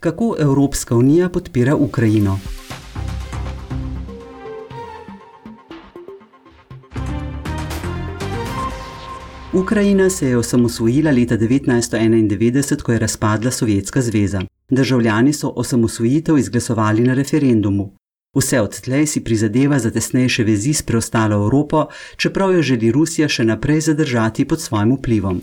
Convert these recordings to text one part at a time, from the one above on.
Kako Evropska unija podpira Ukrajino? Ukrajina se je osamosvojila leta 1991, ko je razpadla Sovjetska zveza. Državljani so osamosvojitev izglasovali na referendumu. Vse odtlej si prizadeva za tesnejše vezi s preostalo Evropo, čeprav jo želi Rusija še naprej zadržati pod svojim vplivom.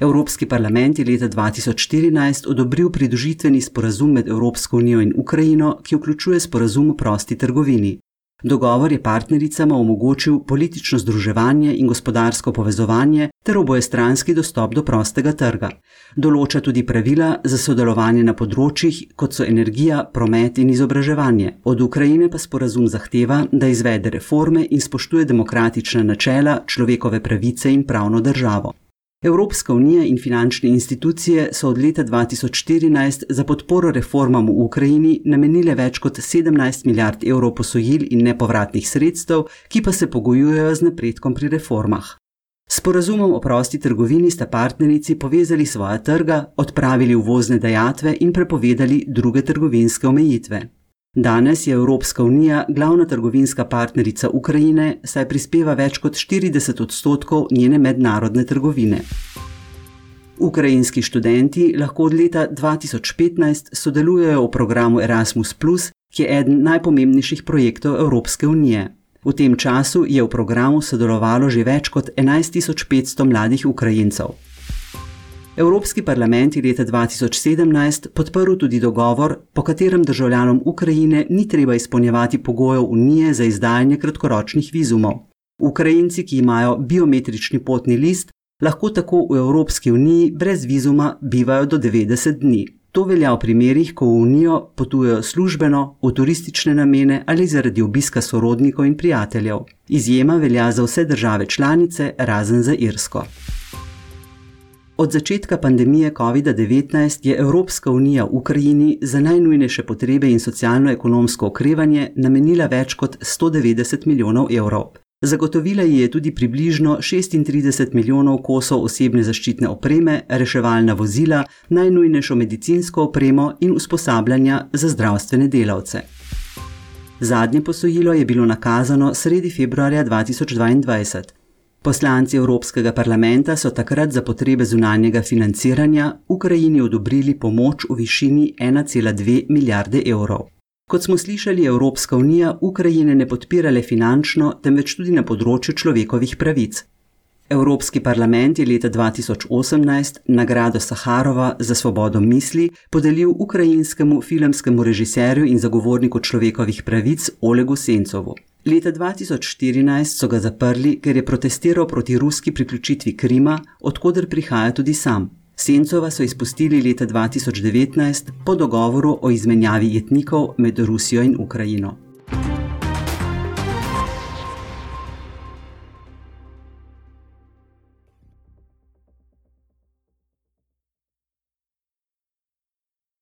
Evropski parlament je leta 2014 odobril pridružitveni sporazum med Evropsko unijo in Ukrajino, ki vključuje sporazum o prosti trgovini. Dogovor je partnericama omogočil politično združevanje in gospodarsko povezovanje ter obojestranski dostop do prostega trga. Določa tudi pravila za sodelovanje na področjih, kot so energija, promet in izobraževanje. Od Ukrajine pa sporazum zahteva, da izvede reforme in spoštuje demokratična načela, človekove pravice in pravno državo. Evropska unija in finančne institucije so od leta 2014 za podporo reformam v Ukrajini namenile več kot 17 milijard evrov posojil in nepovratnih sredstev, ki pa se pogojujejo z napredkom pri reformah. S porazumom o prosti trgovini sta partnerici povezali svoja trga, odpravili uvozne dejatve in prepovedali druge trgovinske omejitve. Danes je Evropska unija glavna trgovinska partnerica Ukrajine, saj prispeva več kot 40 odstotkov njene mednarodne trgovine. Ukrajinski študenti lahko od leta 2015 sodelujejo v programu Erasmus, ki je eden najpomembnejših projektov Evropske unije. V tem času je v programu sodelovalo že več kot 11.500 mladih Ukrajincev. Evropski parlament je leta 2017 podprl tudi dogovor, po katerem državljanom Ukrajine ni treba izpolnjevati pogojev Unije za izdajanje kratkoročnih vizumov. Ukrajinci, ki imajo biometrični potni list, lahko tako v Evropski uniji brez vizuma bivajo do 90 dni. To velja v primerih, ko v Unijo potujejo službeno, v turistične namene ali zaradi obiska sorodnikov in prijateljev. Izjema velja za vse države članice, razen za Irsko. Od začetka pandemije COVID-19 je Evropska unija Ukrajini za najnujnejše potrebe in socialno-ekonomsko okrevanje namenila več kot 190 milijonov evrov. Zagotovila ji je tudi približno 36 milijonov kosov osebne zaščitne opreme, reševalna vozila, najnujnejšo medicinsko opremo in usposabljanja za zdravstvene delavce. Zadnje posojilo je bilo nakazano sredi februarja 2022. Poslanci Evropskega parlamenta so takrat za potrebe zunanjega financiranja Ukrajini odobrili pomoč v višini 1,2 milijarde evrov. Kot smo slišali, Evropska unija Ukrajine ne podpira le finančno, temveč tudi na področju človekovih pravic. Evropski parlament je leta 2018 nagrado Saharova za svobodo misli podelil ukrajinskemu filmskemu režiserju in zagovorniku človekovih pravic Olegu Sencovu. Leta 2014 so ga zaprli, ker je protestiral proti ruski priključitvi Krima, odkuder prihaja tudi sam. Sencova so izpustili leta 2019 po dogovoru o izmenjavi jetnikov med Rusijo in Ukrajino.